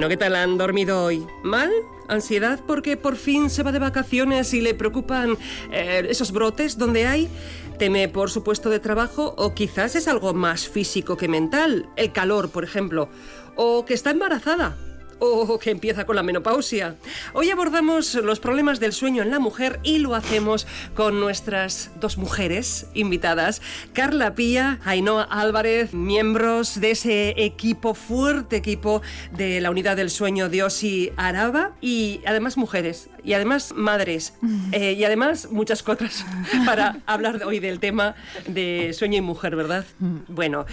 Bueno, ¿qué tal han dormido hoy? ¿Mal? ¿Ansiedad porque por fin se va de vacaciones y le preocupan eh, esos brotes donde hay? ¿Teme por su puesto de trabajo? ¿O quizás es algo más físico que mental? El calor, por ejemplo. ¿O que está embarazada? O que empieza con la menopausia. Hoy abordamos los problemas del sueño en la mujer y lo hacemos con nuestras dos mujeres invitadas, Carla Pía, Ainhoa Álvarez, miembros de ese equipo, fuerte equipo de la unidad del sueño de Osi Araba y además mujeres y además madres eh, y además muchas cosas para hablar hoy del tema de sueño y mujer, ¿verdad? Bueno,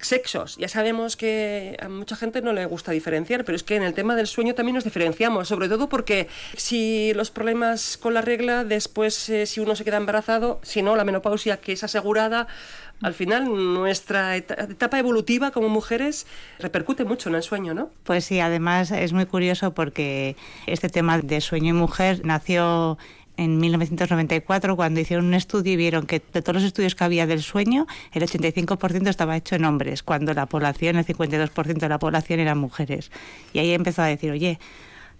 sexos, ya sabemos que a mucha gente no le gusta diferenciar, pero es que en el tema del sueño también nos diferenciamos, sobre todo porque si los problemas con la regla, después eh, si uno se queda embarazado, si no, la menopausia que es asegurada, al final nuestra etapa evolutiva como mujeres repercute mucho en el sueño, ¿no? Pues sí, además es muy curioso porque este tema de sueño y mujer nació en 1994 cuando hicieron un estudio y vieron que de todos los estudios que había del sueño, el 85% estaba hecho en hombres, cuando la población, el 52% de la población eran mujeres. Y ahí empezó a decir, oye,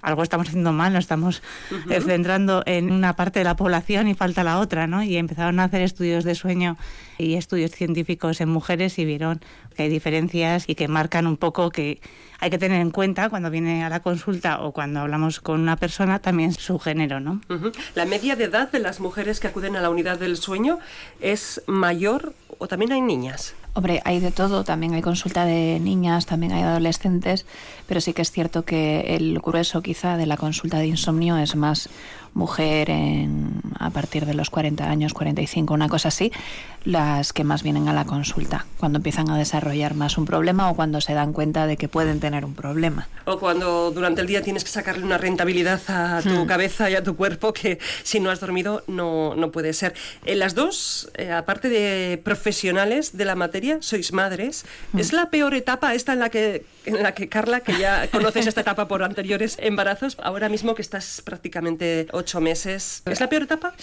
algo estamos haciendo mal, nos estamos eh, centrando en una parte de la población y falta la otra, ¿no? Y empezaron a hacer estudios de sueño y estudios científicos en mujeres y vieron que hay diferencias y que marcan un poco que hay que tener en cuenta cuando viene a la consulta o cuando hablamos con una persona también su género, ¿no? La media de edad de las mujeres que acuden a la unidad del sueño es mayor o también hay niñas. Hombre, hay de todo, también hay consulta de niñas, también hay adolescentes, pero sí que es cierto que el grueso quizá de la consulta de insomnio es más mujer en, a partir de los 40 años, 45, una cosa así, las que más vienen a la consulta, cuando empiezan a desarrollar más un problema o cuando se dan cuenta de que pueden tener un problema. O cuando durante el día tienes que sacarle una rentabilidad a tu hmm. cabeza y a tu cuerpo que si no has dormido no, no puede ser. En las dos, eh, aparte de profesionales de la materia, sois madres. Hmm. ¿Es la peor etapa esta en la que, en la que Carla, que ya conoces esta etapa por anteriores embarazos, ahora mismo que estás prácticamente ocho meses. ¿Es la peor etapa?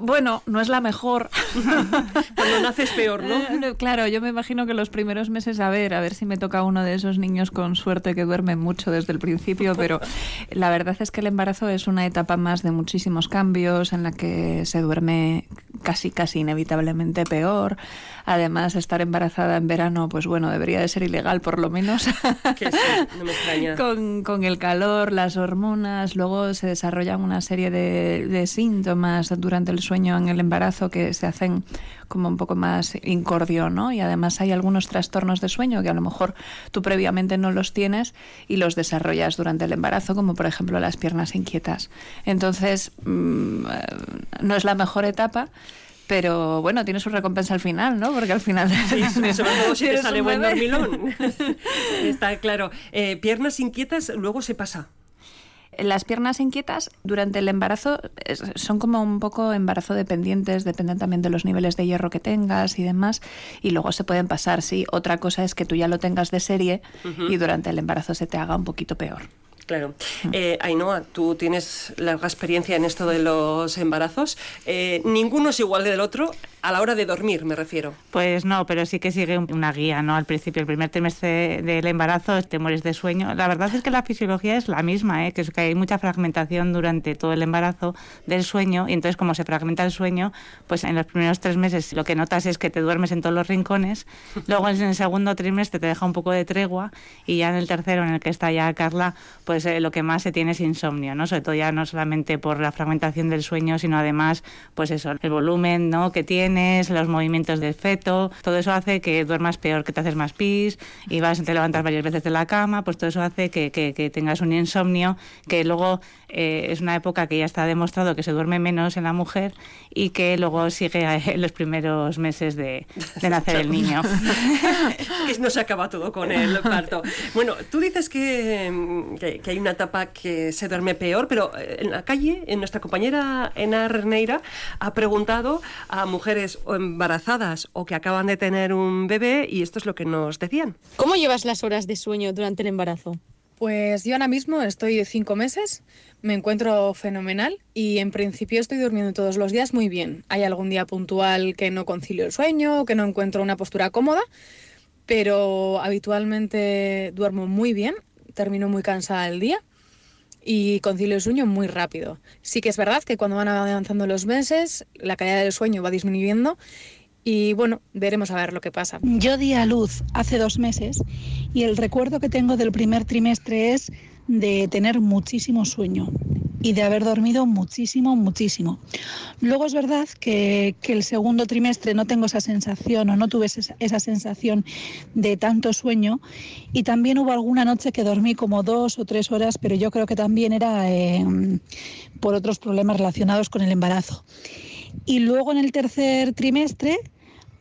Bueno, no es la mejor. Cuando naces peor, ¿no? Eh, claro, yo me imagino que los primeros meses, a ver, a ver si me toca uno de esos niños con suerte que duermen mucho desde el principio, pero la verdad es que el embarazo es una etapa más de muchísimos cambios en la que se duerme casi, casi inevitablemente peor. Además, estar embarazada en verano, pues bueno, debería de ser ilegal por lo menos. Que sí, no me extraña. Con, con el calor, las hormonas, luego se desarrollan una serie de de, síntomas durante el sueño en el embarazo que se hacen como un poco más incordio, ¿no? Y además hay algunos trastornos de sueño que a lo mejor tú previamente no los tienes y los desarrollas durante el embarazo, como por ejemplo las piernas inquietas. Entonces, mm, no es la mejor etapa pero bueno, tiene su recompensa al final, ¿no? Porque al final... Sí, sobre todo si te sale buen dormilón. Está claro. Eh, piernas inquietas, luego se pasa. Las piernas inquietas durante el embarazo son como un poco embarazo dependientes, dependen también de los niveles de hierro que tengas y demás, y luego se pueden pasar, sí. Otra cosa es que tú ya lo tengas de serie y durante el embarazo se te haga un poquito peor. Claro. Eh, Ainhoa, tú tienes larga experiencia en esto de los embarazos. Eh, ninguno es igual del otro a la hora de dormir, me refiero. Pues no, pero sí que sigue una guía, ¿no? Al principio, el primer trimestre del embarazo, te mueres de sueño. La verdad es que la fisiología es la misma, ¿eh? que es que hay mucha fragmentación durante todo el embarazo del sueño y entonces como se fragmenta el sueño, pues en los primeros tres meses lo que notas es que te duermes en todos los rincones, luego en el segundo trimestre te deja un poco de tregua y ya en el tercero, en el que está ya Carla, pues eh, lo que más se tiene es insomnio, ¿no? Sobre todo ya no solamente por la fragmentación del sueño, sino además, pues eso, el volumen, ¿no? Que tienes, los movimientos del feto, todo eso hace que duermas peor, que te haces más pis y vas, te levantas varias veces de la cama, pues todo eso hace que, que, tengas un insomnio que luego eh, es una época que ya está demostrado que se duerme menos en la mujer y que luego sigue en los primeros meses de, de nacer el niño. no se acaba todo con el parto. Bueno, tú dices que, que, hay una etapa que se duerme peor, pero eh, en la calle, en nuestra compañera Enar Neira ha preguntado a mujeres embarazadas o que acaban de tener un bebé y esto es lo que nos decían. ¿Cómo llevas las horas de sueño durante el embarazo? Pues yo ahora mismo estoy de cinco meses, me encuentro fenomenal y en principio estoy durmiendo todos los días muy bien. Hay algún día puntual que no concilio el sueño, que no encuentro una postura cómoda, pero habitualmente duermo muy bien, termino muy cansada el día y concilio el sueño muy rápido. Sí que es verdad que cuando van avanzando los meses, la calidad del sueño va disminuyendo y bueno, veremos a ver lo que pasa. Yo di a luz hace dos meses y el recuerdo que tengo del primer trimestre es de tener muchísimo sueño y de haber dormido muchísimo, muchísimo. Luego es verdad que, el segundo trimestre no tengo esa sensación o no tuve esa, sensación de tanto sueño y también hubo alguna noche que dormí como dos o tres horas, pero yo creo que también era eh, por otros problemas relacionados con el embarazo. Y luego en el tercer trimestre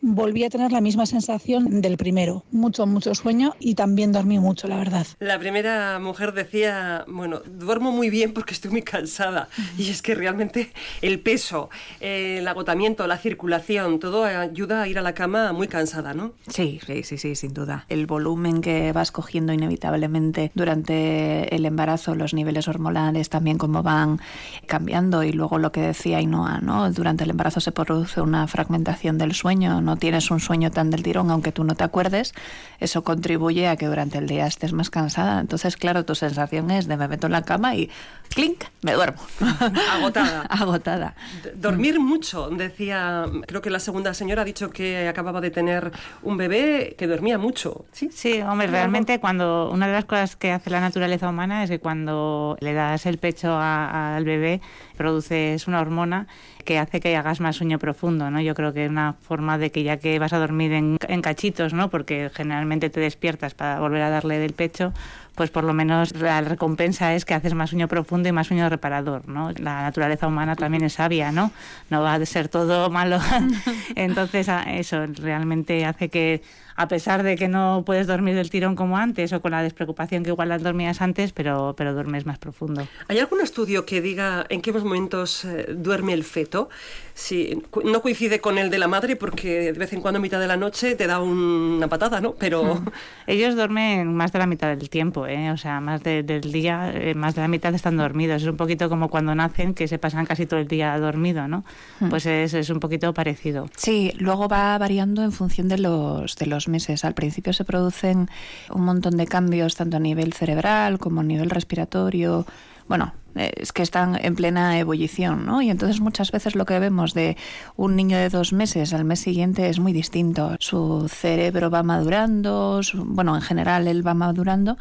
volví a tener la misma sensación del primero, mucho, mucho sueño y también dormí mucho, la verdad. La primera mujer decía, bueno, duermo muy bien porque estoy muy cansada y es que realmente el peso, el agotamiento, la circulación, todo ayuda a ir a la cama muy cansada, ¿no? Sí, sí, sí, sí, sin duda. El volumen que vas cogiendo inevitablemente durante el embarazo, los niveles hormonales también como van cambiando y luego lo que decía Ainhoa, ¿no? Durante el embarazo se produce una fragmentación del sueño, no tienes un sueño tan del tirón, aunque tú no te acuerdes, eso contribuye a que durante el día estés más cansada. Entonces, claro, tu sensación es de me meto en la cama y clink, me duermo. Agotada. Agotada. Dormir mucho, decía, creo que la segunda señora ha dicho que acababa de tener un bebé que dormía mucho. Sí, sí hombre, realmente cuando una de las cosas que hace la naturaleza humana es que cuando le das el pecho al bebé, produces una hormona que hace que hagas más sueño profundo, ¿no? Yo creo que es una forma de que ya que vas a dormir en, en cachitos, ¿no? Porque generalmente te despiertas para volver a darle del pecho, pues por lo menos la recompensa es que haces más sueño profundo y más sueño reparador, ¿no? La naturaleza humana también es sabia, ¿no? No va a ser todo malo. Entonces, eso realmente hace que a pesar de que no puedes dormir del tirón como antes o con la despreocupación que igual las dormías antes, pero, pero duermes más profundo. ¿Hay algún estudio que diga en qué momentos eh, duerme el feto? Si no coincide con el de la madre porque de vez en cuando a mitad de la noche te da una patada, ¿no? Pero hmm. ellos duermen más de la mitad del tiempo, ¿eh? O sea, más del día, eh, más de la mitad están dormidos. Es un poquito como cuando nacen que se pasan casi todo el día dormido, ¿no? Hmm. Pues es, es un poquito parecido. Sí, luego va variando en función de los de los meses. Al principio se producen un montón de cambios tanto a nivel cerebral como a nivel respiratorio. Bueno, es que están en plena ebullición, ¿no? Y entonces muchas veces lo que vemos de un niño de dos meses al mes siguiente es muy distinto. Su cerebro va madurando, bueno, en general él va madurando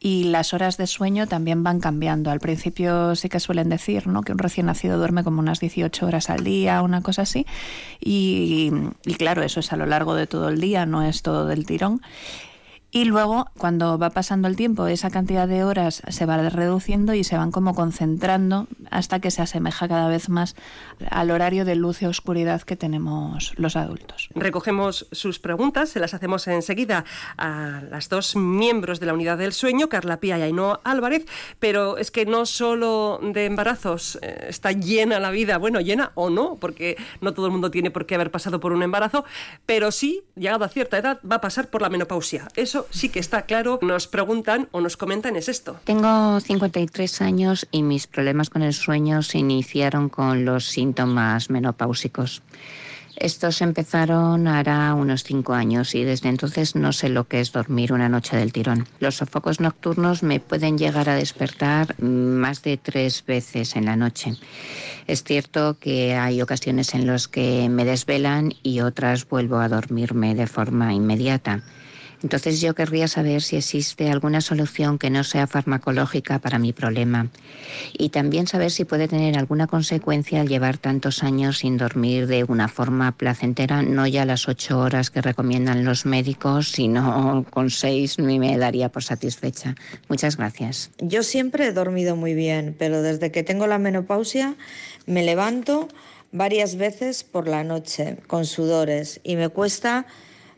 y las horas de sueño también van cambiando. Al principio sí que suelen decir, ¿no? Que un recién nacido duerme como unas 18 horas al día, una cosa así. Y claro, eso es a lo largo de todo el día, no es todo del tirón. Y luego, cuando va pasando el tiempo, esa cantidad de horas se va reduciendo y se van como concentrando hasta que se asemeja cada vez más al horario de luz y oscuridad que tenemos los adultos. Recogemos sus preguntas, se las hacemos enseguida a las dos miembros de la unidad del sueño, Carla Pía y Ainhoa Álvarez, pero es que no solo de embarazos eh, está llena la vida, bueno, llena o no, porque no todo el mundo tiene por qué haber pasado por un embarazo, pero sí, llegado a cierta edad, va a pasar por la menopausia. Eso sí que está claro. Nos preguntan o nos comentan es esto. Tengo 53 años y mis problemas con el sueño se iniciaron con los síntomas menopáusicos. Estos empezaron hará unos cinco años y desde entonces no sé lo que es dormir una noche del tirón. Los sofocos nocturnos me pueden llegar a despertar más de tres veces en la noche. Es cierto que hay ocasiones en las que me desvelan y otras vuelvo a dormirme de forma inmediata. Entonces yo querría saber si existe alguna solución que no sea farmacológica para mi problema y también saber si puede tener alguna consecuencia al llevar tantos años sin dormir de una forma placentera, no ya las ocho horas que recomiendan los médicos, sino con seis me daría por satisfecha. Muchas gracias. Yo siempre he dormido muy bien, pero desde que tengo la menopausia me levanto varias veces por la noche con sudores y me cuesta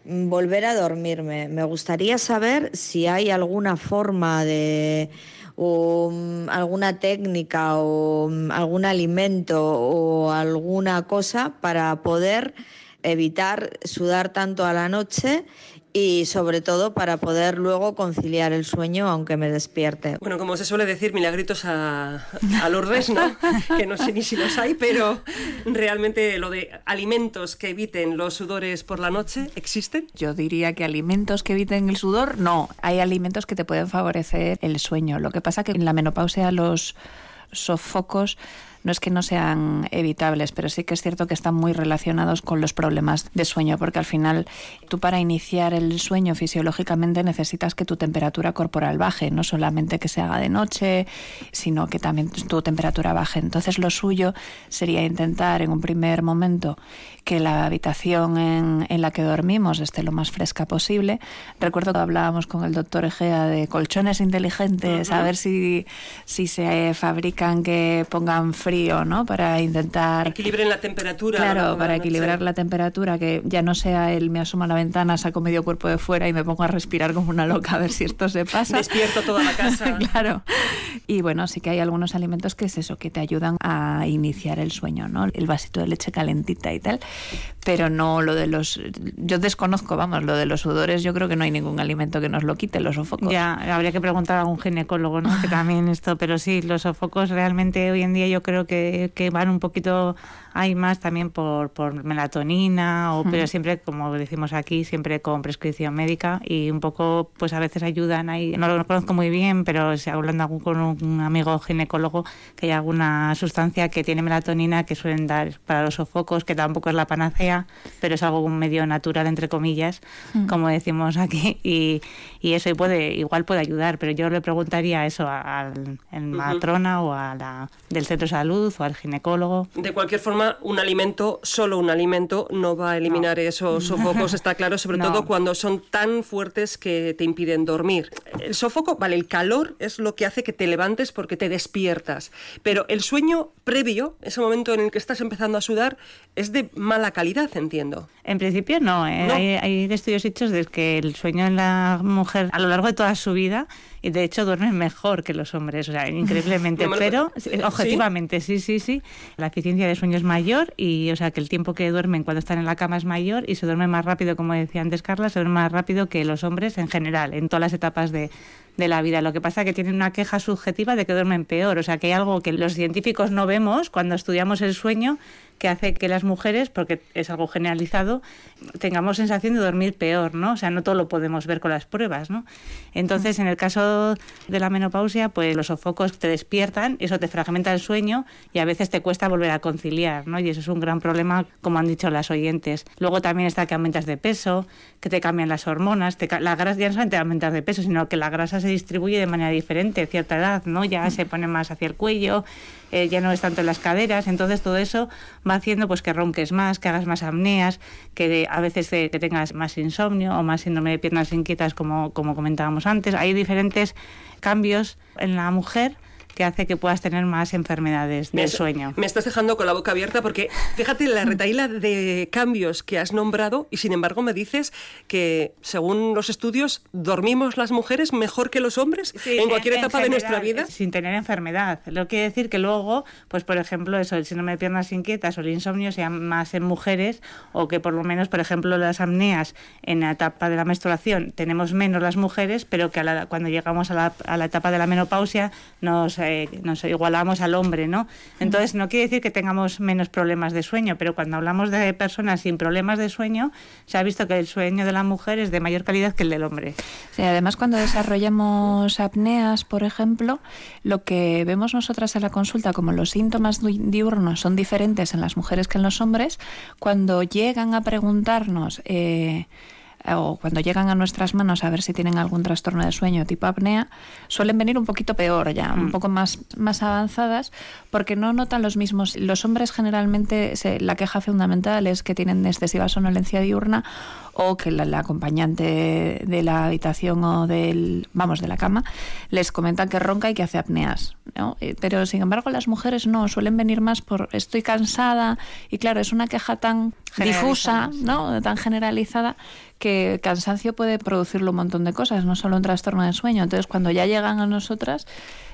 volver a dormirme. Me gustaría saber si hay alguna forma de o mm, alguna técnica o mm, algún alimento o alguna cosa para poder evitar sudar tanto a la noche y sobre todo para poder luego conciliar el sueño aunque me despierte. Bueno, como se suele decir, milagritos a, a Lourdes, ¿no? que no sé ni si los hay, pero realmente lo de alimentos que eviten los sudores por la noche, ¿existen? Yo diría que alimentos que eviten el sudor, no. Hay alimentos que te pueden favorecer el sueño. Lo que pasa que en la menopausia los sofocos no es que no sean evitables, pero sí que es cierto que están muy relacionados con los problemas de sueño, porque al final tú para iniciar el sueño fisiológicamente necesitas que tu temperatura corporal baje, no solamente que se haga de noche, sino que también tu temperatura baje. Entonces lo suyo sería intentar en un primer momento que la habitación en, en la que dormimos esté lo más fresca posible. Recuerdo que hablábamos con el doctor Egea de colchones inteligentes, a ver si, si se fabrican que pongan frío, ¿no? Para intentar... Equilibren la temperatura. Claro, para equilibrar la temperatura, que ya no sea el me asomo a la ventana, saco medio cuerpo de fuera y me pongo a respirar como una loca a ver si esto se pasa. Despierto toda la casa. claro. Y bueno, sí que hay algunos alimentos que es eso, que te ayudan a iniciar el sueño, ¿no? El vasito de leche calentita y tal. Pero no lo de los... Yo desconozco, vamos, lo de los sudores, yo creo que no hay ningún alimento que nos lo quite, los sofocos. Ya, habría que preguntar a un ginecólogo, ¿no? que también esto, pero sí, los sofocos realmente hoy en día yo creo que, que van un poquito hay más también por, por melatonina, o, pero siempre, como decimos aquí, siempre con prescripción médica y un poco, pues a veces ayudan ahí. No lo conozco muy bien, pero si hablando con un amigo ginecólogo que hay alguna sustancia que tiene melatonina que suelen dar para los sofocos, que tampoco es la panacea, pero es algo medio natural, entre comillas, como decimos aquí, y, y, eso puede, igual puede ayudar, pero yo le preguntaría eso al matrona o a la del centro de salud o al ginecólogo. De cualquier forma, un alimento, solo un alimento, no va a eliminar esos sofocos, está claro, sobre todo cuando son tan fuertes que te impiden dormir. El sofoco, vale, el calor es lo que hace que te levantes porque te despiertas, pero el sueño previo, ese momento en el que estás empezando a sudar, es de mala calidad, entiendo. En principio no, ¿eh? Hay, estudios hechos de que el sueño en la mujer a lo largo de toda su vida y de hecho duermen mejor que los hombres, o sea, increíblemente, pero objetivamente, sí, sí, sí, la eficiencia de sueño es mayor y, o sea, que el tiempo que duermen cuando están en la cama es mayor y se duerme más rápido, como decía antes Carla, se duerme más rápido que los hombres en general, en todas las etapas de, de la vida. Lo que pasa es que tienen una queja subjetiva de que duermen peor, o sea, que hay algo que los científicos no vemos cuando estudiamos el sueño que hace que las mujeres, porque es algo generalizado, tengamos sensación de dormir peor, ¿no? O sea, no todo lo podemos ver con las pruebas, ¿no? Entonces, en el caso de la menopausia, pues los sofocos te despiertan, eso te fragmenta el sueño y a veces te cuesta volver a conciliar, ¿no? Y eso es un gran problema, como han dicho las oyentes. Luego también está que aumentas de peso, que te cambian las hormonas, te, la grasa ya no solamente aumentas de peso, sino que la grasa se distribuye de manera diferente cierta edad, ¿no? Ya se pone más hacia el cuello, eh, ya no es tanto en las caderas, entonces todo eso va haciendo pues que ronques más, que hagas más apneas, que a veces que tengas más insomnio o más síndrome de piernas inquietas como, como comentábamos antes. Hay diferentes cambios en la mujer que hace que puedas tener más enfermedades del sueño. Me estás dejando con la boca abierta porque fíjate la retaíla de cambios que has nombrado y sin embargo me dices que según los estudios dormimos las mujeres mejor que los hombres en cualquier etapa de nuestra vida. Sin tener enfermedad. Lo que quiere decir que luego, pues por ejemplo, eso, el síndrome de piernas inquietas o el insomnio sean más en mujeres o que por lo menos, por ejemplo, las apneas en la etapa de la menstruación tenemos menos las mujeres, pero que cuando llegamos a la, a la etapa de la menopausia nos eh, nos igualamos al hombre, ¿no? Entonces no quiere decir que tengamos menos problemas de sueño, pero cuando hablamos de personas sin problemas de sueño, se ha visto que el sueño de la mujer es de mayor calidad que el del hombre. Sí, además cuando desarrollamos apneas, por ejemplo, lo que vemos nosotras en la consulta, como los síntomas diurnos son diferentes en las mujeres que en los hombres, cuando llegan a preguntarnos eh, o cuando llegan a nuestras manos a ver si tienen algún trastorno de sueño tipo apnea, suelen venir un poquito peor ya, un mm. poco más, más avanzadas, porque no notan los mismos. Los hombres generalmente la queja fundamental es que tienen excesiva sonolencia diurna o que la, acompañante de la habitación o del, vamos, de la cama, les comentan que ronca y que hace apneas. Eh, pero sin embargo las mujeres no, suelen venir más por estoy cansada y claro, es una queja tan difusa, ¿no? tan generalizada que cansancio puede producirle un montón de cosas, no solo un trastorno de sueño. Entonces, cuando ya llegan a nosotras,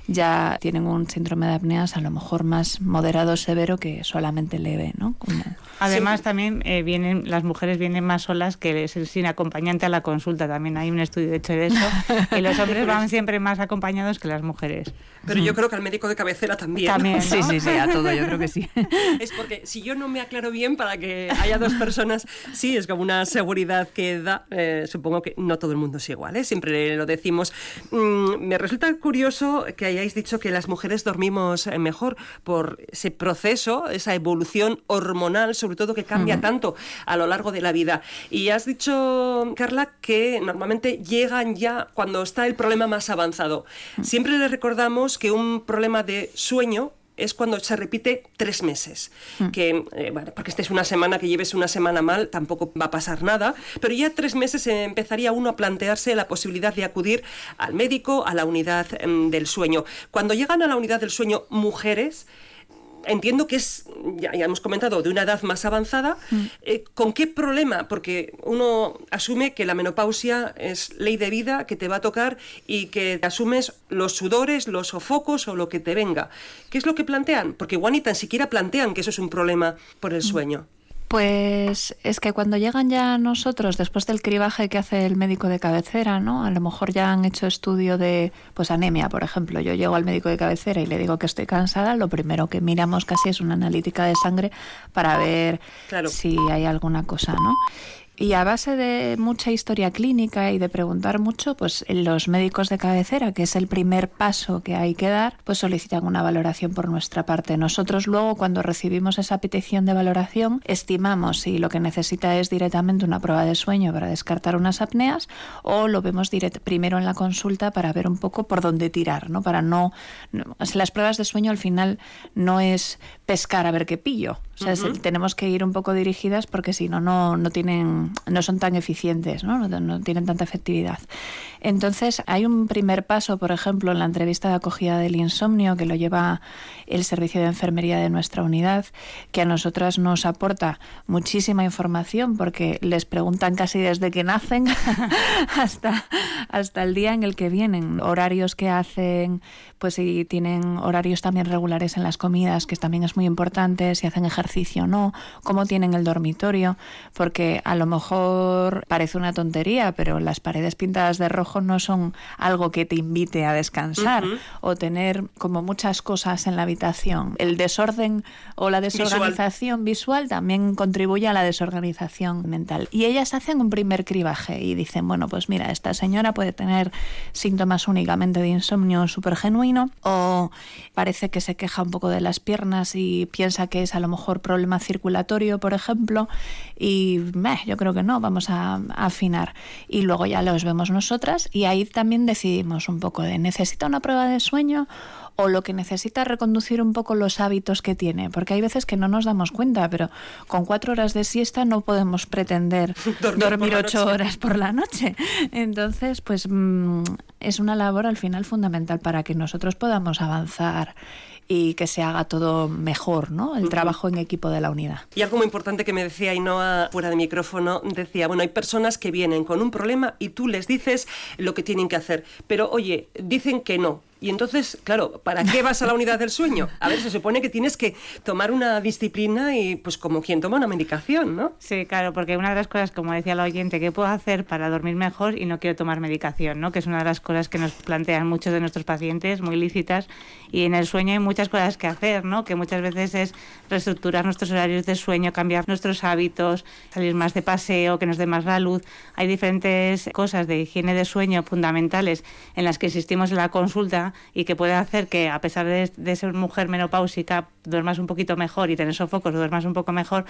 ya tienen un síndrome de apneas a lo mejor más moderado o severo que solamente leve, ¿no? Además, también eh, vienen las mujeres vienen más solas que sin acompañante a la consulta. También hay un estudio hecho de eso. y los hombres van siempre más acompañados que las mujeres. Pero yo creo que al médico de cabecera también. También, Sí, sí, sí, a todo, yo creo que sí. Es porque si yo no me aclaro bien para que haya dos personas, sí, es como una seguridad que da. Eh, supongo que no todo el mundo es igual, ¿eh? siempre lo decimos. Mm, me resulta curioso que hayáis dicho que las mujeres dormimos eh, mejor por ese proceso, esa evolución hormonal, sobre todo que cambia tanto a lo largo de la vida. Y has dicho, Carla, que normalmente llegan ya cuando está el problema más avanzado. Siempre le recordamos que un problema de sueño es cuando se repite tres meses. Hmm. Que, eh, bueno, porque estés una semana, que lleves una semana mal, tampoco va a pasar nada, pero ya tres meses empezaría uno a plantearse la posibilidad de acudir al médico, a la unidad em, del sueño. Cuando llegan a la unidad del sueño mujeres, entiendo que es, ya, hemos comentado, de una edad más avanzada. Mm. Eh, ¿Con qué problema? Porque uno asume que la menopausia es ley de vida, que te va a tocar y que asumes los sudores, los sofocos o lo que te venga. ¿Qué es lo que plantean? Porque igual ni tan siquiera plantean que eso es un problema por el mm. sueño. Pues es que cuando llegan ya nosotros, después del cribaje que hace el médico de cabecera, ¿no? A lo mejor ya han hecho estudio de pues anemia, por ejemplo. Yo llego al médico de cabecera y le digo que estoy cansada, lo primero que miramos casi es una analítica de sangre para ver si hay alguna cosa, ¿no? Y a base de mucha historia clínica y de preguntar mucho, pues los médicos de cabecera, que es el primer paso que hay que dar, pues solicitan una valoración por nuestra parte. Nosotros luego, cuando recibimos esa petición de valoración, estimamos si lo que necesita es directamente una prueba de sueño para descartar unas apneas o lo vemos primero en la consulta para ver un poco por dónde tirar, ¿no? Para no, las pruebas de sueño al final no es pescar a ver qué pillo. O sea, tenemos que ir un poco dirigidas porque si no, no tienen no son tan eficientes, ¿no? No, tienen tanta efectividad. Entonces, hay un primer paso, por ejemplo, en la entrevista de acogida del insomnio, que lo lleva el servicio de enfermería de nuestra unidad, que a nosotras nos aporta muchísima información porque les preguntan casi desde que nacen hasta, hasta el día en el que vienen, horarios que hacen, pues si tienen horarios también regulares en las comidas, que también es muy importante, si hacen ejercicio o no, cómo tienen el dormitorio, porque a lo mejor parece una tontería, pero las paredes pintadas de rojo no son algo que te invite a descansar o tener como muchas cosas en la habitación. El desorden o la desorganización visual. también contribuye a la desorganización mental. Y ellas hacen un primer cribaje y dicen, bueno, pues mira, esta señora puede tener síntomas únicamente de insomnio súper genuino o parece que se queja un poco de las piernas y piensa que es a lo mejor problema circulatorio, por ejemplo, y yo creo que no, vamos a, afinar. Y luego ya los vemos nosotras y ahí también decidimos un poco de necesita una prueba de sueño o lo que necesita reconducir un poco los hábitos que tiene, porque hay veces que no nos damos cuenta, pero con cuatro horas de siesta no podemos pretender dormir, ocho horas por la noche. Entonces, pues mm, es una labor al final fundamental para que nosotros podamos avanzar y que se haga todo mejor, ¿no? El trabajo en equipo de la unidad. Y algo muy importante que me decía Ainhoa fuera de micrófono, decía, bueno, hay personas que vienen con un problema y tú les dices lo que tienen que hacer, pero oye, dicen que no, y entonces, claro, ¿para qué vas a la unidad del sueño? A ver, se supone que tienes que tomar una disciplina y pues como quien toma una medicación, ¿no? Sí, claro, porque una de las cosas, como decía la oyente, ¿qué puedo hacer para dormir mejor y no quiero tomar medicación? ¿no? Que es una de las cosas que nos plantean muchos de nuestros pacientes, muy lícitas. Y en el sueño hay muchas cosas que hacer, ¿no? Que muchas veces es reestructurar nuestros horarios de sueño, cambiar nuestros hábitos, salir más de paseo, que nos dé más la luz. Hay diferentes cosas de higiene de sueño fundamentales en las que existimos en la consulta y que puede hacer que a pesar de, de ser mujer menopáusica duermas un poquito mejor y tener sofocos duermas un poco mejor,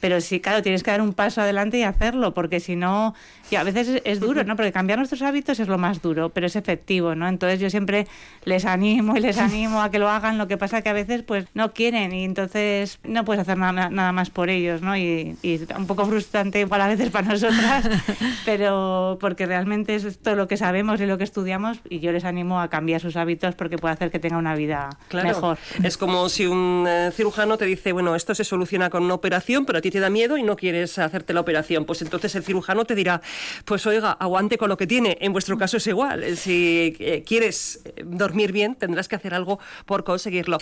pero sí, claro, tienes que dar un paso adelante y hacerlo, porque si no, y a veces es, duro, ¿no? Porque cambiar nuestros hábitos es lo más duro, pero es efectivo, ¿no? Entonces yo siempre les animo y les animo a que lo hagan, lo que pasa que a veces pues no quieren y entonces no puedes hacer nada, nada más por ellos, ¿no? Y, y un poco frustrante igual a veces para nosotras, pero porque realmente es todo lo que sabemos y lo que estudiamos y yo les animo a cambiar sus hábitos porque puede hacer que tenga una vida Claro, mejor. es como si un eh, cirujano te dice, bueno, esto se soluciona con una operación, pero te da miedo y no quieres hacerte la operación. Pues entonces el cirujano te dirá, pues oiga, aguante con lo que tiene. En vuestro caso es igual. Eh, Si eh, quieres eh, dormir bien, tendrás que hacer algo por conseguirlo.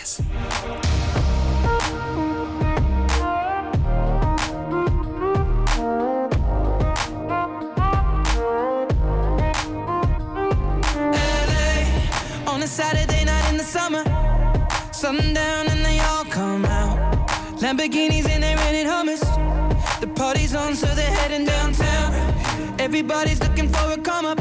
Saturday in the summer. Sundown Everybody's looking for a come up,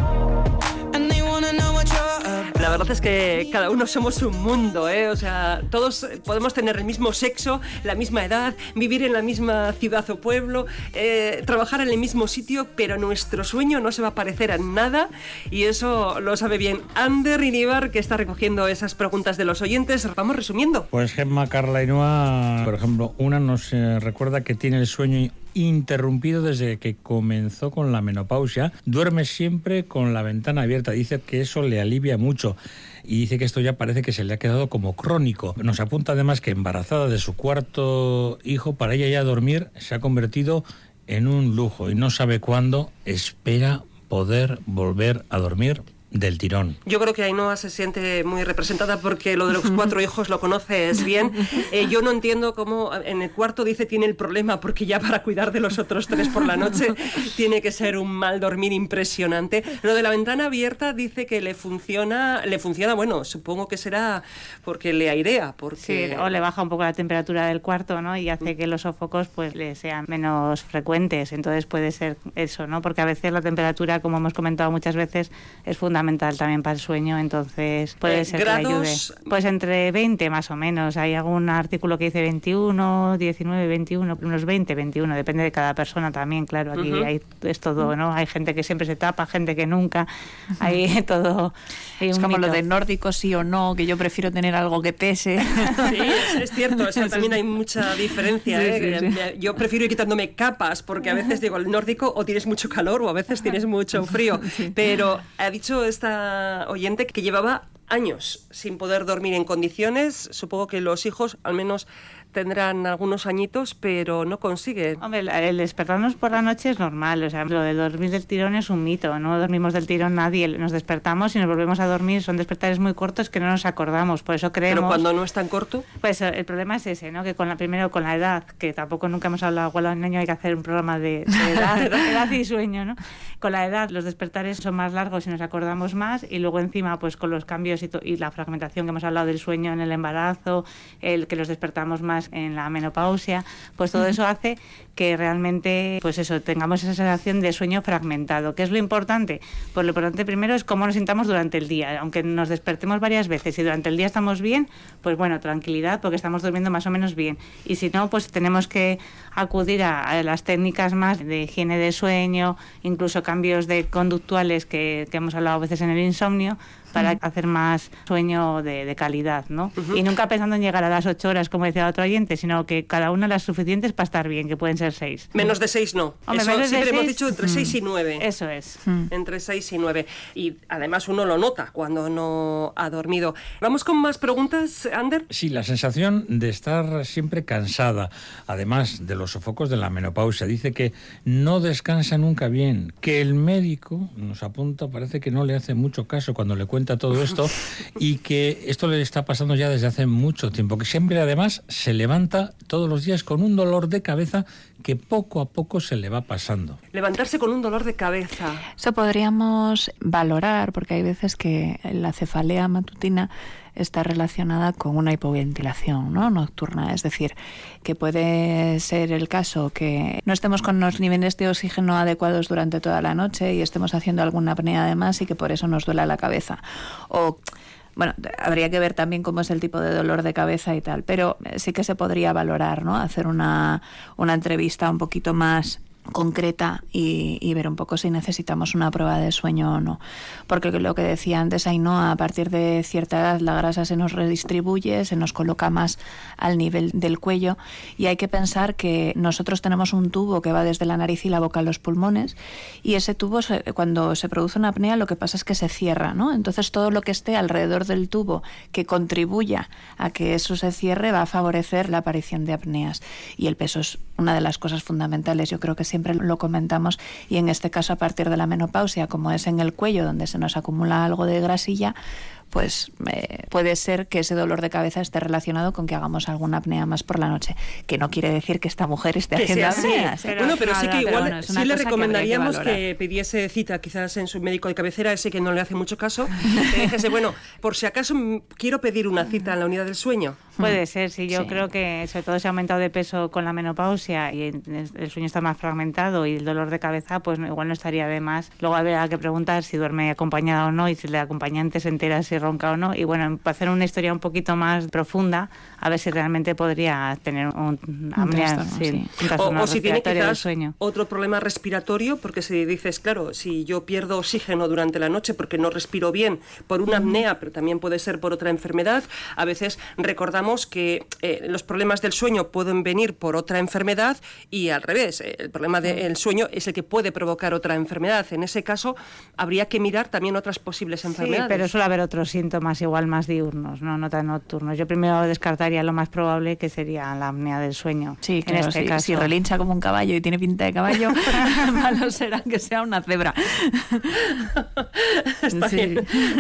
and they wanna know what you're up. La verdad es que cada uno somos un mundo, ¿eh? O sea, todos podemos tener el mismo sexo, la misma edad, vivir en la misma ciudad o pueblo, eh, trabajar en el mismo sitio, pero nuestro sueño no se va a parecer a nada y eso lo sabe bien Ander Inibar, que está recogiendo esas preguntas de los oyentes. Vamos resumiendo. Pues Gemma Carla Ainhoa, por ejemplo, una nos eh, recuerda que tiene el sueño interrumpido desde que comenzó con la menopausia. Duerme siempre con la ventana abierta. Dice que eso le alivia mucho. Y dice que esto ya parece que se le ha quedado como crónico. Nos apunta además que embarazada de su cuarto hijo, para ella ya dormir se ha convertido en un lujo y no sabe cuándo espera poder volver a dormir del tirón. Yo creo que Ainhoa se siente muy representada porque lo de los cuatro hijos lo conoces bien. Eh, yo no entiendo cómo en el cuarto dice tiene el problema porque ya para cuidar de los otros tres por la noche tiene que ser un mal dormir impresionante. Lo de la ventana abierta dice que le funciona, le funciona, bueno, supongo que será porque le airea, porque Sí, o le baja un poco la temperatura del cuarto, ¿no? Y hace que los sofocos pues le sean menos frecuentes. Entonces puede ser eso, ¿no? Porque a veces la temperatura, como hemos comentado muchas veces, es fundamental también para el sueño. Entonces puede Eh, ser que le ayude. grados- Pues entre 20 más o menos. Hay algún artículo que dice 21, 19, 21, unos 20, 21. Depende de cada persona también, claro. Aquí hay, es todo, ¿no? Hay gente que siempre se tapa, gente que nunca. Hay todo. hay Es un como lo mito. de nórdico sí o no, que yo prefiero tener algo que pese. Sí, es, es cierto, eso también hay mucha diferencia. Sí, ¿eh? sí, sí. Yo prefiero ir quitándome capas porque a veces digo, el nórdico o tienes mucho calor o a veces tienes mucho frío. Pero ha dicho esta oyente que llevaba años sin poder dormir en condiciones. Supongo que los hijos al menos tendrán algunos añitos, pero no consiguen. Hombre, el- despertarnos por la noche es normal, o sea, lo de dormir del tirón es un mito, no dormimos del tirón nadie, nos despertamos y nos volvemos a dormir, son despertares muy cortos que no nos acordamos, por eso creemos... Pero cuando no es tan corto, Pues eh, el problema es ese, ¿no? Que con la primero con la edad, que tampoco nunca hemos hablado igual al niño hay que hacer un programa de, de edad, edad y sueño, ¿no? Con la edad los despertares son más largos y nos acordamos más y luego encima pues con los cambios y, y la fragmentación que hemos hablado del sueño en el embarazo, el que los despertamos más en la menopausia, pues todo eso hace que realmente pues eso tengamos esa sensación de sueño fragmentado. ¿Qué es lo importante? Pues lo importante primero es cómo nos sintamos durante el día, aunque nos despertemos varias veces y durante el día estamos bien, pues bueno, tranquilidad porque estamos durmiendo más o menos bien. Y si no, pues tenemos que acudir a, las técnicas más de higiene de sueño, incluso cambios de conductuales que, que hemos hablado a veces en el insomnio para hacer más sueño de, de calidad, ¿no? Y nunca pensando en llegar a las ocho horas, como decía otro oyente, sino que cada una las suficientes para estar bien, que pueden ser seis. menos de seis no. Hombre, Eso menos de siempre hemos seis, dicho entre mm. 6 y 9. Eso es. Entre 6 y 9. Y además uno lo nota cuando no ha dormido. Vamos con más preguntas, Ander. Sí, la sensación de estar siempre cansada, además de los sofocos de la menopausia. Dice que no descansa nunca bien, que el médico nos apunta, parece que no le hace mucho caso cuando le cuenta todo esto y que esto le está pasando ya desde hace mucho tiempo, que siempre además se levanta todos los días con un dolor de cabeza que poco a poco se le va pasando. Levantarse con un dolor de cabeza. Eso podríamos valorar, porque hay veces que la cefalea matutina está relacionada con una hipoventilación ¿no? nocturna. Es decir, que puede ser el caso que no estemos con los niveles de oxígeno adecuados durante toda la noche y estemos haciendo alguna apnea además y que por eso nos duela la cabeza. O Bueno, habría que ver también cómo es el tipo de dolor de cabeza y tal, pero sí que se podría valorar, ¿no? Hacer una, una entrevista un poquito más concreta y, ver un poco si necesitamos una prueba de sueño o no. Porque lo que decía antes, no, a partir de cierta edad la grasa se nos redistribuye, se nos coloca más al nivel del cuello y hay que pensar que nosotros tenemos un tubo que va desde la nariz y la boca a los pulmones y ese tubo cuando se produce una apnea lo que pasa es que se cierra, ¿no? Entonces todo lo que esté alrededor del tubo que contribuya a que eso se cierre va a favorecer la aparición de apneas y el peso es una de las cosas fundamentales. Yo creo que siempre lo comentamos y en este caso a partir de la menopausia, como es en el cuello donde se nos acumula algo de grasilla, pues eh, puede ser que ese dolor de cabeza esté relacionado con que hagamos alguna apnea más por la noche, que no quiere decir que esta mujer esté haciendo apneas. ¿eh? bueno, pero sí que igual sí le recomendaríamos que, pidiese cita quizás en su médico de cabecera, ese que no le hace mucho caso, que dijese, bueno, por si acaso quiero pedir una cita en la unidad del sueño. Puede ser, sí, yo creo que sobre todo ese aumentado de peso con la menopausia y el sueño está más fragmentado y el dolor de cabeza, pues igual no estaría de más. Luego habría que preguntar si duerme acompañada o no y si la acompañante se entera si ronca o no. Y bueno, para hacer una historia un poquito más profunda, a ver si realmente podría tener un, o, si tiene quizás sueño. otro problema respiratorio, porque si dices, claro, si yo pierdo oxígeno durante la noche porque no respiro bien por una apnea, pero también puede ser por otra enfermedad, a veces recordamos que eh, los problemas del sueño pueden venir por otra enfermedad y al revés, eh, el problema del sueño es el que puede provocar otra enfermedad. En ese caso, habría que mirar también otras posibles enfermedades. Sí, pero suele haber otros síntomas igual más diurnos, no, no tan nocturnos. Yo primero descartaría lo más probable que sería la apnea del sueño. Sí, en este caso. si relincha como un caballo y tiene pinta de caballo, malo será que sea una cebra.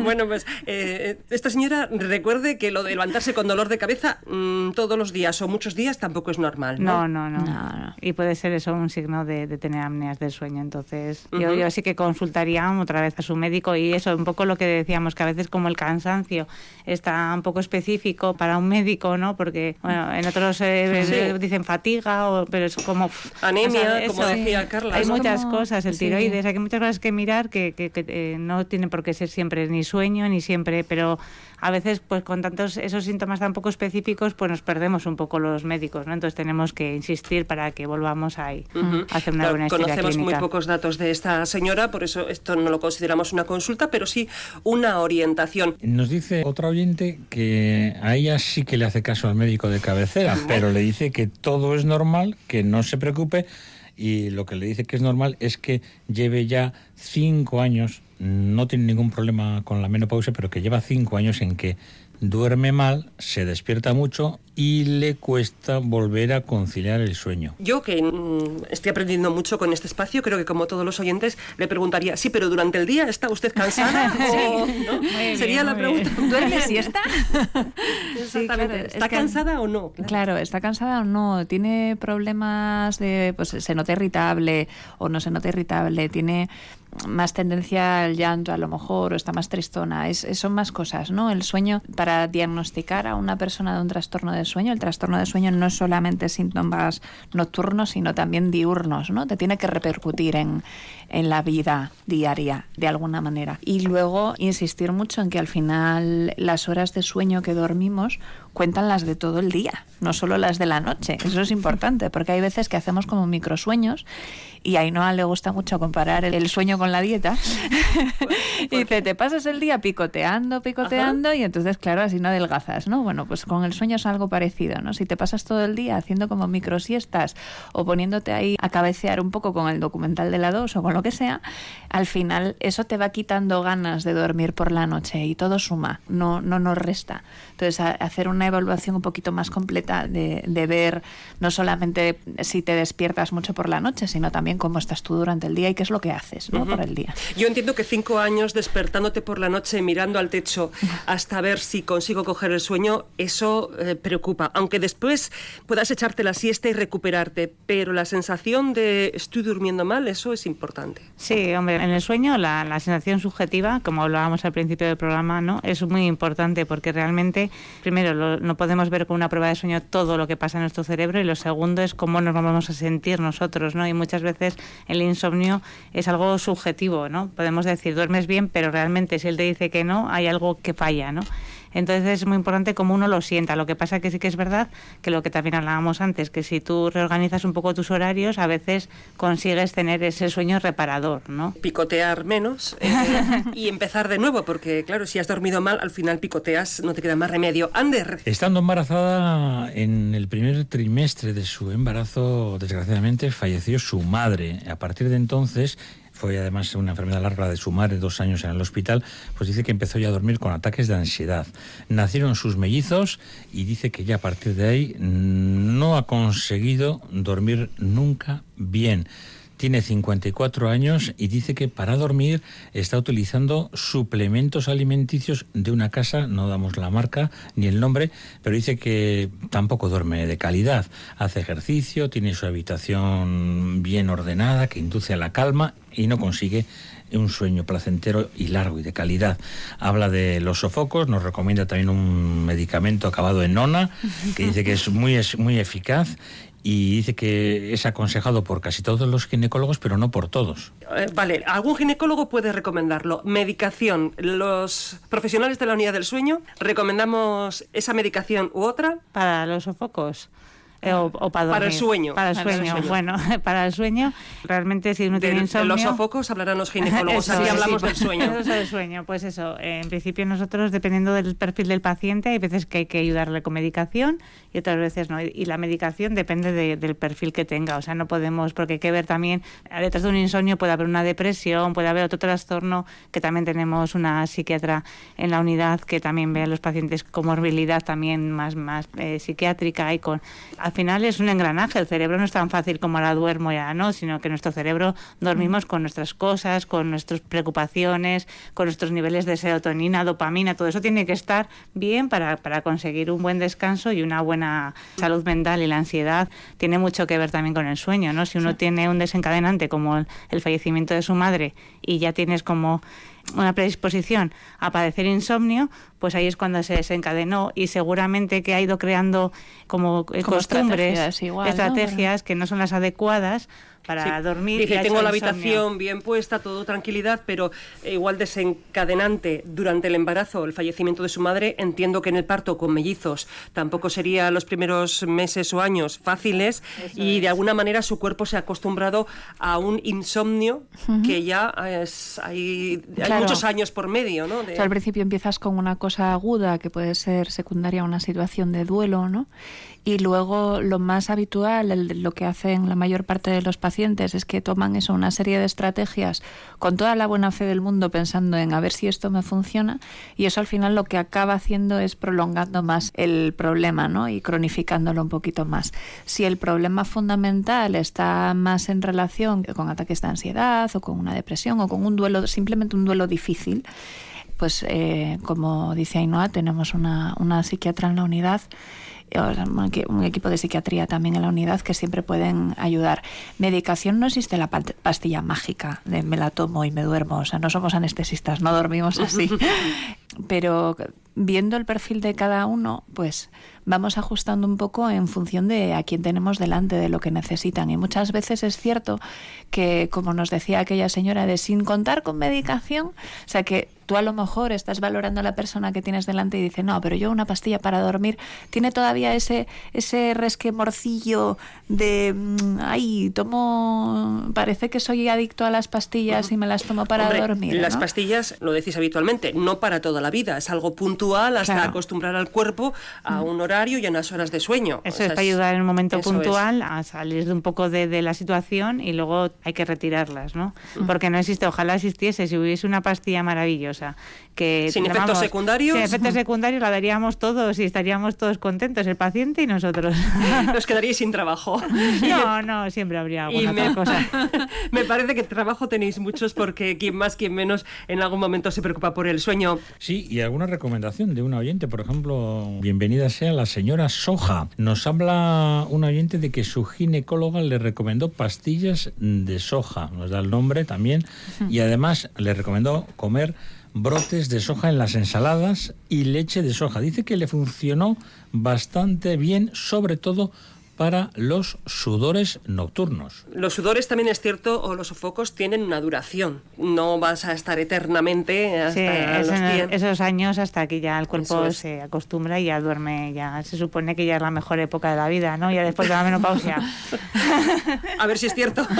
Bueno, pues eh, esta señora recuerde que lo de levantarse con dolor de cabeza mm, todos los días o muchos días tampoco es normal. ¿no? No, no, no. Y puede ser eso un signo de, tener apneas del sueño. Entonces, yo, yo sí que consultaría otra vez a su médico y eso, un poco lo que decíamos, que a veces como el cansancio está un poco específico para un médico, ¿no? Porque, bueno, en otros eh, dicen fatiga, o, pero es como... Anemia, como decía Carla. Hay muchas cosas, el tiroides, hay muchas cosas que mirar que, que, eh, no tiene por qué ser siempre ni sueño, ni siempre, pero a veces pues con tantos esos síntomas tan poco específicos pues nos perdemos un poco los médicos, ¿no? Entonces tenemos que insistir para que volvamos ahí a hacer una buena historia Conocemos muy pocos datos de esta señora, por eso esto no lo consideramos una consulta, pero sí una orientación. Nos dice otra oyente que a ella sí que le hace caso al médico de cabecera, pero le dice que todo es normal, que no se preocupe y lo que le dice que es normal es que lleve ya cinco años, no tiene ningún problema con la menopausia, pero que lleva cinco años en que duerme mal, se despierta mucho y le cuesta volver a conciliar el sueño. Yo que mm, estoy aprendiendo mucho con este espacio, creo que como todos los oyentes le preguntaría, sí, pero durante el día está usted cansada sí. Sería la pregunta. ¿Duerme siesta? Exactamente. ¿Está cansada o no? Claro. está cansada o no. Tiene problemas de, pues se nota irritable o no se nota irritable. Tiene más tendencia al llanto a lo mejor o está más tristona. Es, son más cosas, ¿no? El sueño, para diagnosticar a una persona de un trastorno de sueño, el trastorno de sueño no es solamente síntomas nocturnos, sino también diurnos, ¿no? Te tiene que repercutir en, en la vida diaria de alguna manera. Y luego insistir mucho en que al final las horas de sueño que dormimos cuentan las de todo el día, no solo las de la noche. Eso es importante, porque hay veces que hacemos como microsueños y a Ainhoa le gusta mucho comparar el sueño con la dieta. y dice, te pasas el día picoteando, picoteando y entonces, claro, así no adelgazas, ¿no? Bueno, pues con el sueño es algo parecido, ¿no? Si te pasas todo el día haciendo como microsiestas o poniéndote ahí a cabecear un poco con el documental de la 2 o con lo que sea, al final eso te va quitando ganas de dormir por la noche y todo suma, no, no nos resta. Entonces, hacer una evaluación un poquito más completa de, de ver no solamente si te despiertas mucho por la noche, sino también cómo estás tú durante el día y qué es lo que haces ¿no? por el día. Yo entiendo que cinco años despertándote por la noche, mirando al techo hasta ver si consigo coger el sueño, eso eh, preocupa aunque después puedas echarte la siesta y recuperarte, pero la sensación de estoy durmiendo mal, eso es importante. Sí, hombre, en el sueño la, la sensación subjetiva, como hablábamos al principio del programa, ¿no? es muy importante porque realmente, primero, no podemos ver con una prueba de sueño todo lo que pasa en nuestro cerebro y lo segundo es cómo nos vamos a sentir nosotros, ¿no? Y muchas veces el insomnio es algo subjetivo, ¿no? Podemos decir, duermes bien, pero realmente si él te dice que no, hay algo que falla, ¿no? Entonces es muy importante cómo uno lo sienta. Lo que pasa que sí que es verdad que lo que también hablábamos antes, que si tú reorganizas un poco tus horarios, a veces consigues tener ese sueño reparador, ¿no? Picotear menos eh, y empezar de nuevo, porque claro, si has dormido mal, al final picoteas, no te queda más remedio. Ander. Estando embarazada en el primer trimestre de su embarazo, desgraciadamente falleció su madre. A partir de entonces fue además una enfermedad larga de su madre, dos años en el hospital, pues dice que empezó ya a dormir con ataques de ansiedad. Nacieron sus mellizos y dice que ya a partir de ahí no ha conseguido dormir nunca bien tiene 54 años y dice que para dormir está utilizando suplementos alimenticios de una casa, no damos la marca ni el nombre, pero dice que tampoco duerme de calidad. Hace ejercicio, tiene su habitación bien ordenada, que induce a la calma y no consigue un sueño placentero y largo y de calidad. Habla de los sofocos, nos recomienda también un medicamento acabado en nona, que dice que es muy, muy eficaz y dice que es aconsejado por casi todos los ginecólogos, pero no por todos. Eh, vale, algún ginecólogo puede recomendarlo. Medicación. Los profesionales de la unidad del sueño recomendamos esa medicación u otra. Para los sofocos. Eh, o, para, el sueño. Para el sueño. Bueno, para el sueño, realmente si uno tiene insomnio... De los sofocos hablarán los ginecólogos, aquí hablamos del sueño. del sueño, pues eso. En principio nosotros, dependiendo del perfil del paciente, hay veces que hay que ayudarle con medicación y otras veces no. Y la medicación depende del perfil que tenga. O sea, no podemos, porque hay que ver también, detrás de un insomnio puede haber una depresión, puede haber otro trastorno, que también tenemos una psiquiatra en la unidad que también ve a los pacientes con morbilidad también más, más eh, psiquiátrica y con final es un engranaje. El cerebro no es tan fácil como ahora duermo ya, ¿no? Sino que nuestro cerebro dormimos con nuestras cosas, con nuestras preocupaciones, con nuestros niveles de serotonina, dopamina, todo eso tiene que estar bien para, para conseguir un buen descanso y una buena salud mental. Y la ansiedad tiene mucho que ver también con el sueño, ¿no? Si uno tiene un desencadenante como el fallecimiento de su madre y ya tienes como una predisposición a padecer insomnio, pues ahí es cuando se desencadenó y seguramente que ha ido creando como, costumbres, estrategias, que no son las adecuadas para dormir. Dice, tengo la habitación bien puesta, todo tranquilidad, pero igual desencadenante durante el embarazo, el fallecimiento de su madre, entiendo que en el parto con mellizos tampoco sería los primeros meses o años fáciles y de alguna manera su cuerpo se ha acostumbrado a un insomnio que ya es, hay, muchos años por medio, ¿no? al principio empiezas con una cosa aguda que puede ser secundaria a una situación de duelo, ¿no? Y luego lo más habitual, lo que hacen la mayor parte de los pacientes es que toman eso, una serie de estrategias con toda la buena fe del mundo pensando en a ver si esto me funciona y eso al final lo que acaba haciendo es prolongando más el problema ¿no? y cronificándolo un poquito más. Si el problema fundamental está más en relación con ataques de ansiedad o con una depresión o con un duelo, simplemente un duelo difícil, pues eh, como dice Ainhoa, tenemos una, una psiquiatra en la unidad un equipo de psiquiatría también en la unidad que siempre pueden ayudar. Medicación no existe la pastilla mágica de me la tomo y me duermo, o sea, no somos anestesistas, no dormimos así. Pero viendo el perfil de cada uno, pues vamos ajustando un poco en función de a quién tenemos delante, de lo que necesitan. Y muchas veces es cierto que, como nos decía aquella señora, de sin contar con medicación, o sea que tú a lo mejor estás valorando a la persona que tienes delante y dice, no, pero yo una pastilla para dormir, tiene todavía ese, ese resquemorcillo de, mm, ay, tomo, parece que soy adicto a las pastillas y me las tomo para dormir. Las pastillas, lo decís habitualmente, no para toda la vida, es algo puntual hasta acostumbrar al cuerpo a un horario y a unas horas de sueño. Eso es para ayudar en un momento puntual a salir de un poco de, de, la situación y luego hay que retirarlas, ¿no? Porque no existe, ojalá existiese, si hubiese una pastilla maravillosa. Que sin efectos secundarios. Sin efectos secundarios la daríamos todos y estaríamos todos contentos, el paciente y nosotros. Nos quedaríais sin trabajo. no, no, siempre habría alguna otra cosa. me parece que trabajo tenéis muchos porque quien más, quien menos en algún momento se preocupa por el sueño. Sí, y alguna recomendación de una oyente, por ejemplo, bienvenida sea la señora Soja. Nos habla un oyente de que su ginecóloga le recomendó pastillas de soja, nos da el nombre también, y además le recomendó comer brotes de soja en las ensaladas y leche de soja. Dice que le funcionó bastante bien, sobre todo para los sudores nocturnos. Los sudores también es cierto, o los sofocos tienen una duración. No vas a estar eternamente hasta los esos años hasta que ya el cuerpo se acostumbra y ya duerme. Ya se supone que ya es la mejor época de la vida, ¿no? Ya después de la menopausia. a ver si es cierto.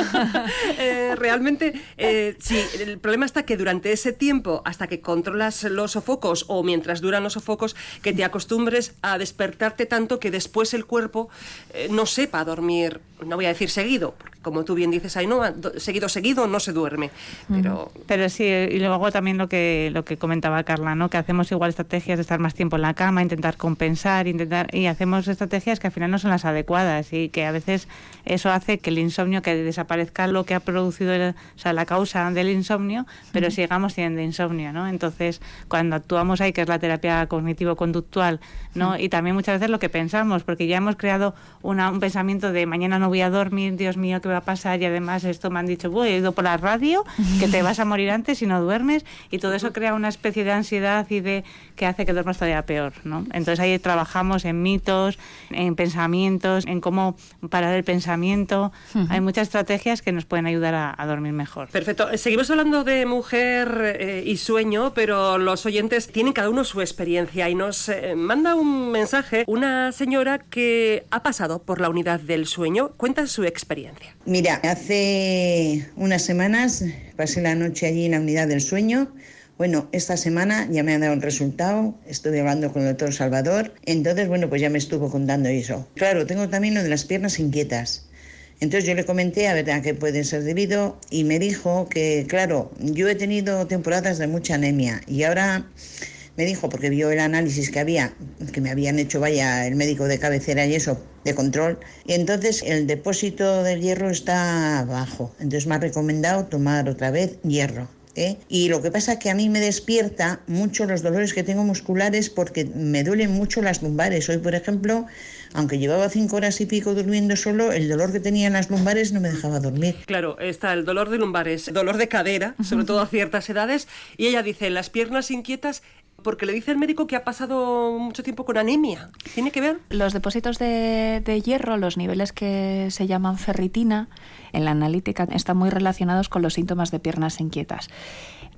Eh, realmente, eh, sí, el problema está que durante ese tiempo, hasta que controlas los sofocos o mientras duran los sofocos, que te acostumbres a despertarte tanto que después el cuerpo eh, no sepa dormir, no voy a decir seguido, porque como tú bien dices, no, seguido, seguido no se duerme. Pero... pero sí, y luego también lo que, lo que comentaba Carla, ¿no? que hacemos igual estrategias de estar más tiempo en la cama, intentar compensar, intentar y hacemos estrategias que al final no son las adecuadas y que a veces eso hace que el insomnio, que desaparezca lo que ha producido, o sea, la causa del insomnio, pero sigamos teniendo insomnio. ¿no? Entonces, cuando actuamos ahí, que es la terapia cognitivo-conductual, ¿no? y también muchas veces lo que pensamos, porque ya hemos creado una, un pensamiento de mañana no voy a dormir, Dios mío, ¿qué va a pasar? Y además esto me han dicho, voy, he ido por la radio, que te vas a morir antes si no duermes, y todo eso crea una especie de ansiedad y de que hace que duermas todavía peor, ¿no? Entonces ahí trabajamos en mitos, en pensamientos, en cómo parar el pensamiento. Hay muchas estrategias que nos pueden ayudar a, dormir mejor. Perfecto. Seguimos hablando de mujer eh, y sueño, pero los oyentes tienen cada uno su experiencia y nos eh, manda un mensaje una señora que ha pasado por la unidad del sueño. Cuenta su experiencia. Mira, hace unas semanas pasé la noche allí en la unidad del sueño. Bueno, esta semana ya me han dado el resultado, estuve hablando con el doctor Salvador, entonces, bueno, pues ya me estuvo contando eso. Claro, tengo también lo de las piernas inquietas. Entonces yo le comenté a ver a qué puede ser debido y me dijo que, claro, yo he tenido temporadas de mucha anemia y ahora me dijo, porque vio el análisis que había, que me habían hecho, vaya, el médico de cabecera y eso, de control, y entonces el depósito del hierro está bajo. Entonces me ha recomendado tomar otra vez hierro. ¿eh? Y lo que pasa es que a mí me despierta mucho los dolores que tengo musculares porque me duelen mucho las lumbares. Hoy, por ejemplo, aunque llevaba cinco horas y pico durmiendo solo, el dolor que tenía en las lumbares no me dejaba dormir. Claro, está el dolor de lumbares, dolor de cadera, sobre todo a ciertas edades, y ella dice, las piernas inquietas porque le dice el médico que ha pasado mucho tiempo con anemia. ¿Tiene que ver? Los depósitos de, de, hierro, los niveles que se llaman ferritina, en la analítica están muy relacionados con los síntomas de piernas inquietas.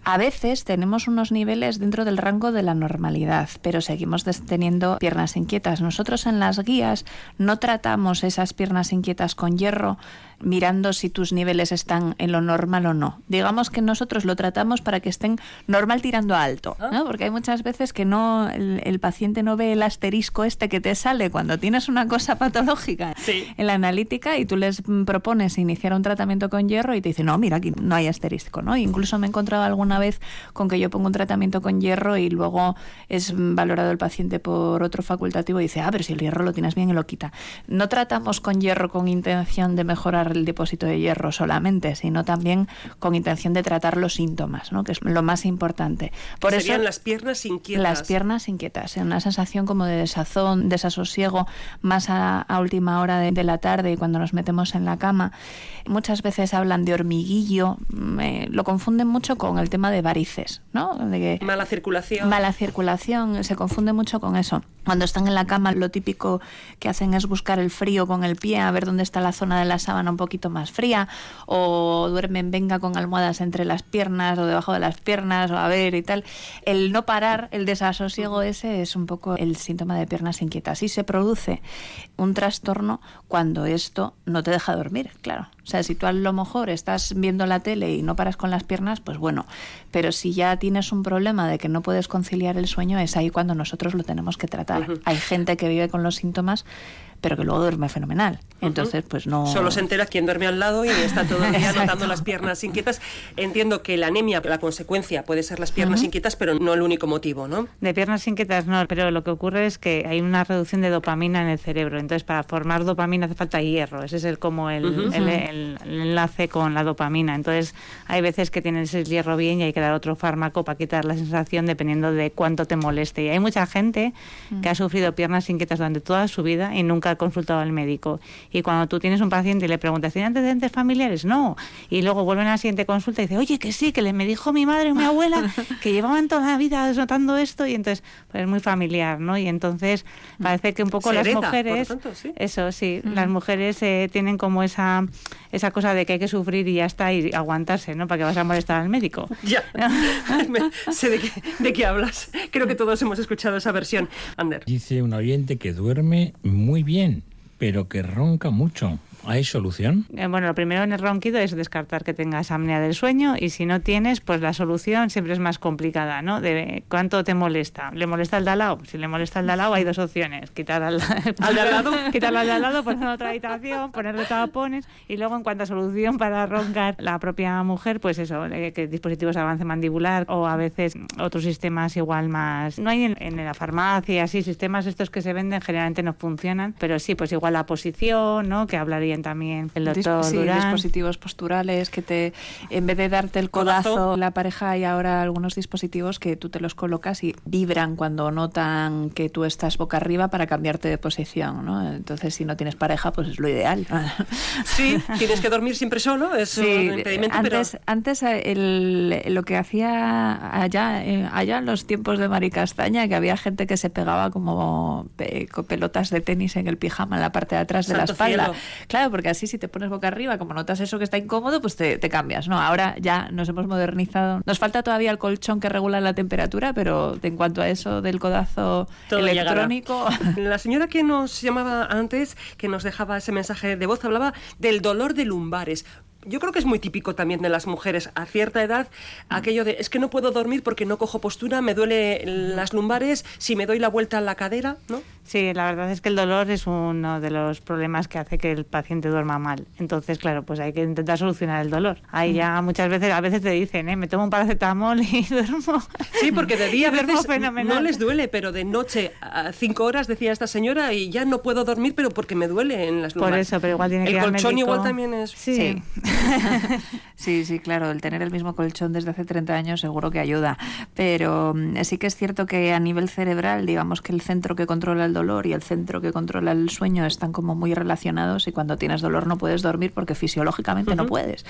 A veces tenemos unos niveles dentro del rango de la normalidad, pero seguimos teniendo piernas inquietas. Nosotros en las guías no tratamos esas piernas inquietas con hierro mirando si tus niveles están en lo normal o no. Digamos que nosotros lo tratamos para que estén normal tirando a alto, ¿no? Ah. porque hay muchas veces que no el, paciente no ve el asterisco este que te sale cuando tienes una cosa patológica en la analítica y tú les propones iniciar un tratamiento con hierro y te dicen, no, mira, aquí no hay asterisco. ¿no? incluso me he encontrado alguna vez con que yo pongo un tratamiento con hierro y luego es valorado el paciente por otro facultativo y dice, ah, pero si el hierro lo tienes bien y lo quita. No tratamos con hierro con intención de mejorar el depósito de hierro solamente, sino también con intención de tratar los síntomas, ¿no? que es lo más importante. Por eso, serían las piernas inquietas. Las piernas inquietas, una sensación como de desazón, desasosiego, más a, última hora de, la tarde y cuando nos metemos en la cama. Muchas veces hablan de hormiguillo, lo confunden mucho con el tema de varices, ¿no? De mala circulación. Mala circulación, se confunde mucho con eso. Cuando están en la cama, lo típico que hacen es buscar el frío con el pie, a ver dónde está la zona de la sábana un poquito más fría, o duermen venga con almohadas entre las piernas o debajo de las piernas, o a ver y tal. El no parar, el desasosiego ese es un poco el síntoma de piernas inquietas. Y se produce un trastorno cuando esto no te deja dormir, claro. O sea, si tú a lo mejor estás viendo la tele y no paras con las piernas, pues bueno, pero si ya tienes un problema de que no puedes conciliar el sueño, es ahí cuando nosotros lo tenemos que tratar. Hay gente que vive con los síntomas pero que luego duerme fenomenal. Entonces, pues no... Solo se entera quien duerme al lado y está todo el día notando las piernas inquietas. Entiendo que la anemia, la consecuencia puede ser las piernas inquietas, pero no el único motivo, ¿no? De piernas inquietas no, pero lo que ocurre es que hay una reducción de dopamina en el cerebro. Entonces, para formar dopamina hace falta hierro. Ese es el, como el, el, el, enlace con la dopamina. Entonces, hay veces que tienes el hierro bien y hay que dar otro fármaco para quitar la sensación dependiendo de cuánto te moleste. Y hay mucha gente que ha sufrido piernas inquietas durante toda su vida y nunca ha consultado al médico. Y cuando tú tienes un paciente y le preguntas, ¿tiene antecedentes familiares? No. Y luego vuelven a la siguiente consulta y dice, oye, que sí, que le me dijo mi madre o mi abuela que llevaban toda la vida notando esto y entonces pues es muy familiar, ¿no? Y entonces parece que un poco las mujeres, eso sí, las mujeres eh, tienen como esa esa cosa de que hay que sufrir y ya está y aguantarse, ¿no? Para que vas a molestar al médico. Ya, sé de qué, de qué hablas. Creo que todos hemos escuchado esa versión. Ander. Dice un oyente que duerme muy bien, pero que ronca mucho. ¿Hay solución? Eh, bueno, lo primero en el ronquido es descartar que tengas apnea del sueño y si no tienes, pues la solución siempre es más complicada, ¿no? De cuánto te molesta. ¿Le molesta el de al lado? Si le molesta el de al lado hay dos opciones. Quitar al, ¿Al de al lado, quitarlo al de al lado, poner otra habitación, ponerle tapones y luego en cuanto a solución para roncar la propia mujer, pues eso, eh, que dispositivos de avance mandibular o a veces otros sistemas igual más... No hay en, en la farmacia, así, sistemas estos que se venden generalmente no funcionan, pero sí, pues igual la posición, ¿no? Que hablaría también el doctor sí, Durán. dispositivos posturales que te en vez de darte el codazo, Codazo. la pareja hay ahora algunos dispositivos que tú te los colocas y vibran cuando notan que tú estás boca arriba para cambiarte de posición, ¿no? Entonces si no tienes pareja pues es lo ideal. Sí, tienes que dormir siempre solo, es Sí, un impedimento, antes, pero... antes el- lo que hacía allá, eh, allá en los tiempos de Mari Castaña, que había gente que se pegaba como pe- con pelotas de tenis en el pijama en la parte de atrás de la espalda. cielo. Claro, porque así si te pones boca arriba, como notas eso que está incómodo, pues te, te cambias, ¿no? Ahora ya nos hemos modernizado. Nos falta todavía el colchón que regula la temperatura, pero en cuanto a eso del codazo Todo llegará. electrónico... La señora que nos llamaba antes, que nos dejaba ese mensaje de voz, hablaba del dolor de lumbares. Yo creo que es muy típico también de las mujeres a cierta edad, aquello de es que no puedo dormir porque no cojo postura, me duele las lumbares, si me doy la vuelta a la cadera, ¿no? Sí, la verdad es que el dolor es uno de los problemas que hace que el paciente duerma mal. Entonces, claro, pues hay que intentar solucionar el dolor. Ahí ya muchas veces, a veces te dicen, ¿eh? me tomo un paracetamol y duermo. Sí, porque de día a veces fenomenal. no les duele, pero de noche a cinco horas, decía esta señora, y ya no puedo dormir, pero porque me duele en las Por lumbares. eso, pero igual tiene que El ir al colchón médico. igual también es... Sí. Sí, sí, claro, el tener el mismo colchón desde hace 30 años seguro que ayuda, pero mm, sí que es cierto que a nivel cerebral, digamos que el centro que controla el dolor y el centro que controla el sueño están como muy relacionados y cuando tienes dolor no puedes dormir porque fisiológicamente no puedes.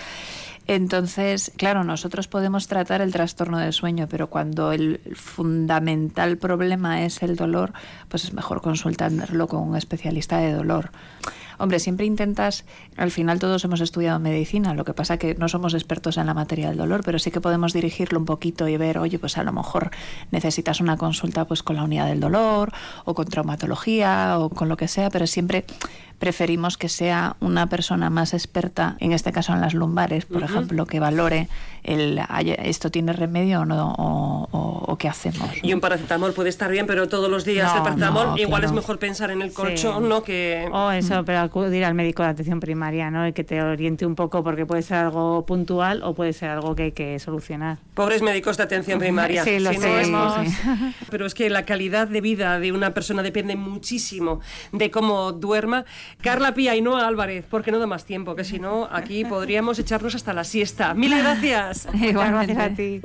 Entonces, claro, nosotros podemos tratar el trastorno del sueño, pero cuando el fundamental problema es el dolor, pues es mejor consultarlo con un especialista de dolor. Hombre, siempre intentas, al final todos hemos estudiado medicina, lo que pasa que no somos expertos en la materia del dolor, pero sí que podemos dirigirlo un poquito y ver, oye, pues a lo mejor necesitas una consulta pues con la unidad del dolor o con traumatología o con lo que sea, pero siempre preferimos que sea una persona más experta, en este caso en las lumbares, por ejemplo, que valore el "Ay, esto tiene remedio o no o, o- o qué hacemos. Y un paracetamol puede estar bien, pero todos los días No, el paracetamol no, igual es mejor pensar en el Sí. colchón, ¿no? Que O eso, pero acudir al médico de atención primaria, ¿no? Y que te oriente un poco porque puede ser algo puntual o puede ser algo que hay que solucionar. pobres médicos de atención primaria. Sí, lo Si no sé, sí. Pero es que la calidad de vida de una persona depende muchísimo de cómo duerma. Carla Pía y Noa Álvarez, porque no da más tiempo, que si no, aquí podríamos echarnos hasta la siesta. Mil gracias. Muchas gracias a ti.